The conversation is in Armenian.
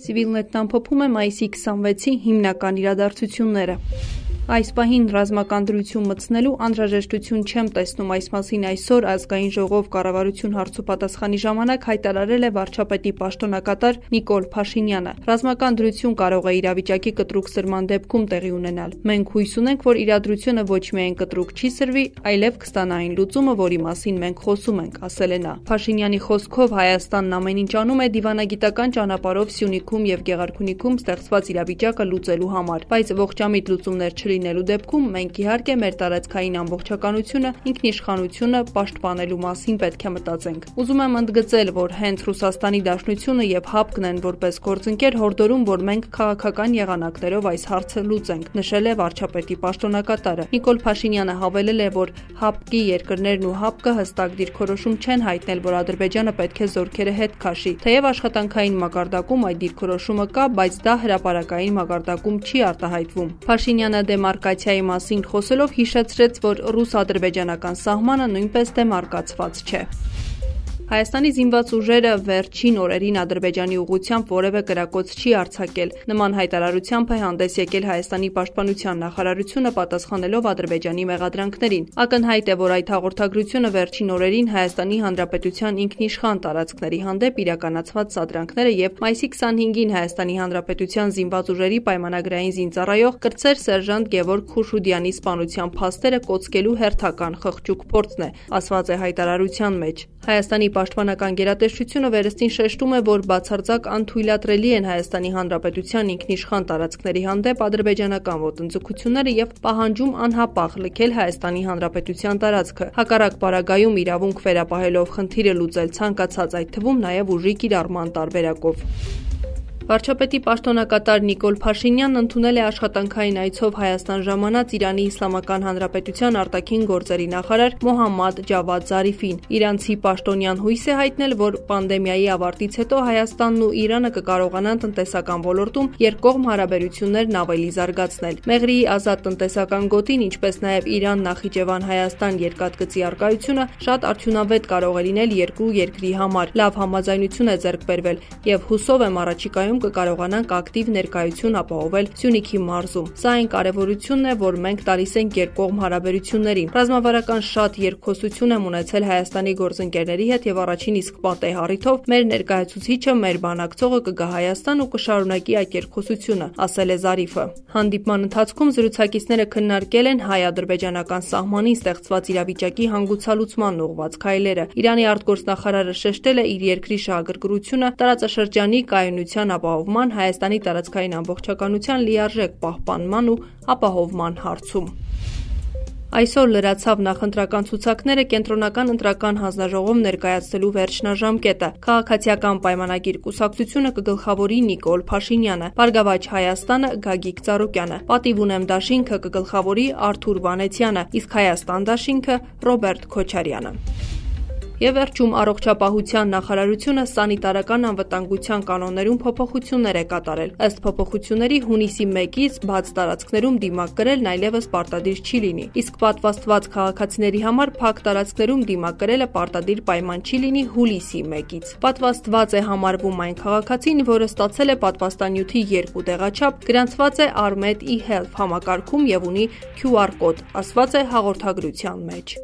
Civilnet-ն ամփոփում է մայիսի 26-ի հիմնական իրադարձությունները։ Այս պահին ռազմական դրություն մտցնելու անհրաժեշտություն չեմ տեսնում այս մասին այսօր ազգային ժողով կառավարություն հարցուպատասխանի ժամանակ հայտարարել է վարչապետի պաշտոնակատար Նիկոլ Փաշինյանը։ Ռազմական դրություն կարող է իրավիճակի կտրուկ սրման դեպքում տեղի ունենալ։ Մենք հույս ունենք, որ իրադրությունը ոչ միայն կտրուկ չի սրվի, այլև կստանա այն լուծումը, որի մասին մենք խոսում ենք, ասել է նա։ Փաշինյանի խոսքով Հայաստանն ամեն ինչ անում է դիվանագիտական ճանապարհով Սյունիքում եւ Գեղարքունիքում ստեղծված իրավիճակը լուծելու համար, բայց ողջամիտ լուծումներ չլինի լինելու դեպքում մենք իհարկե մեր տարածքային ամբողջականությունը, ինքնիշխանությունը պաշտպանելու մասին պետք է մտածենք։ Ուզում եմ ընդգծել, որ հենց Ռուսաստանի Դաշնությունը եւ ՀԱՊԿ-ն են որպես գործընկեր հորդորում, որ մենք քաղաքական եղանակներով այս հարցը լուծենք, նշել է վարչապետի պաշտոնակատարը։ Նիկոլ Փաշինյանը հավելել է, որ ՀԱՊԿ-ի երկրներն ու ՀԱՊԿ-ը հստակ դիրքորոշում չեն հայտնել, որ Ադրբեջանը պետք է զորքերը հետ քաշի։ Թեև աշխատանքային մակարդակում այդ դիրքորոշումը կա, բայց դա հրաապարակային մակարդակում չի արտահայտվում։ Փաշինյանը դեմ դեմարկացիայի մասին խոսելով հիշեցրեց, որ ռուս-ադրբեջանական սահմանը նույնպես դեմարկացված չէ։ Հայաստանի զինված ուժերը վերջին օրերին Ադրբեջանի ուղությամբ որևէ կրակոց չի արձակել։ Նման հայտարարությամբ է հանդես եկել Հայաստանի պաշտպանության նախարարությունը պատասխանելով Ադրբեջանի մեղադրանքներին։ Ակնհայտ է, որ այդ հաղորդագրությունը վերջին օրերին Հայաստանի Հանրապետության ինքնիշխան տարածքների հանդեպ իրականացված սադրանքները եւ մայիսի 25-ին Հայաստանի Հանրապետության զինված ուժերի պայմանագրային զինծառայող կրտսեր սերժանտ Գևորգ Խուշուդյանի սպանության փաստերը կոծկելու հերթական խղճուկ փորձն է, ասված է հայտարարության մեջ։ Հայաստանի պաշտպանական գերատեսչությունը վերստին շեշտում է, որ բացարձակ անթույլատրելի են Հայաստանի Հանրապետության ինքնիշխան տարածքների հանդեպ ադրբեջանական ոտնձգությունները եւ պահանջում անհապաղ լքել Հայաստանի Հանրապետության տարածքը։ Հակառակ պարագայում իրավունք վերապահելով խնդիրը լուծել ցանկացած այդ թվում նաեւ ուժի կիրառման տարբերակով։ Վարչապետի պաշտոնակատար Նիկոլ Փաշինյանն ընդունել է աշխատանքային այցով Հայաստան ժամանած Իրանի Իսլամական Հանրապետության արտաքին գործերի նախարար Մոհամմադ Ջավադ Զարիֆին։ Իրանցի պաշտոնյան հույս է հայտնել, որ պանդեմիայի ավարտից հետո Հայաստանն ու Իրանը կկարողանան տնտեսական ոլորտում երկկողմ հարաբերություններն ավելի զարգացնել։ Մեղրի ազատ տնտեսական գոտին, ինչպես նաև Իրան-Նախիջևան-Հայաստան երկաթգծի արկայությունը շատ արդյունավետ կարող է լինել երկու երկրի համար։ Լավ համաձայնություն է ձեռք բերվել եւ հուսով եմ առաջիկայում կկարողանանք ակտիվ ներկայություն ապահովել Սյունիքի մարզում։ Սա այն կարևորությունն է, որ մենք տալիս ենք երկկողմ հարաբերություններին։ Ռազմավարական շատ երկխոսություն եմ ունեցել Հայաստանի գործընկերների հետ եւ առաջին իսկ պատեհ առիթով մեր ներկայացուցիչը, մեր բանակցողը կգա Հայաստան ու կշարունակի այդ երկխոսությունը, ասել է Զարիֆը։ Հանդիպման ընթացքում զրուցակիցները քննարկել են հայ-ադրբեջանական սահմանին ստեղծված իրավիճակի հանգուցալուծման ուղղված քայլերը։ Իրանի արտգործնախարարը շեշտել է իր երկրի շահագրգռությունը տարածաշրջանի կայունության ապահովման ապահովման Հայաստանի տարածքային ամբողջականության լիարժեք պահպանման ու ապահովման հարցում։ Այսօր լրացավ նախընտրական ցուցակները կենտրոնական ընտրական հանձնաժողով ներկայացնելու վերջնաժամկետը։ Քաղաքացիական պայմանագիր կուսակցությունը կգլխավորի Նիկոլ Փաշինյանը, Բարգավաճ Հայաստանը Գագիկ Ծառուկյանը, Պատիվ ունեմ դաշինքը կգլխավորի Արթուր Վանեցյանը, իսկ Հայաստան դաշինքը Ռոբերտ Քոչարյանը։ Եվ վերջում առողջապահության նախարարությունը սանիտարական անվտանգության կանոններում փոփոխություններ է կատարել։ Ըստ փոփոխությունների հունիսի 1-ից բաց տարածքներում դիմակ կրելն այլևս պարտադիր չի լինի։ Իսկ պատվաստված քաղաքացիների համար փակ տարածքներում դիմակ կրելը պարտադիր պայման չի լինի հուլիսի 1-ից։ Պատվաստված է համարվում այն քաղաքացին, որը ստացել է պատվաստանյութի երկու տեղաչափ, գրանցված է Armed e-Health համակարգում եւ ունի QR կոդ, ասված է հաղորդագրության մեջ։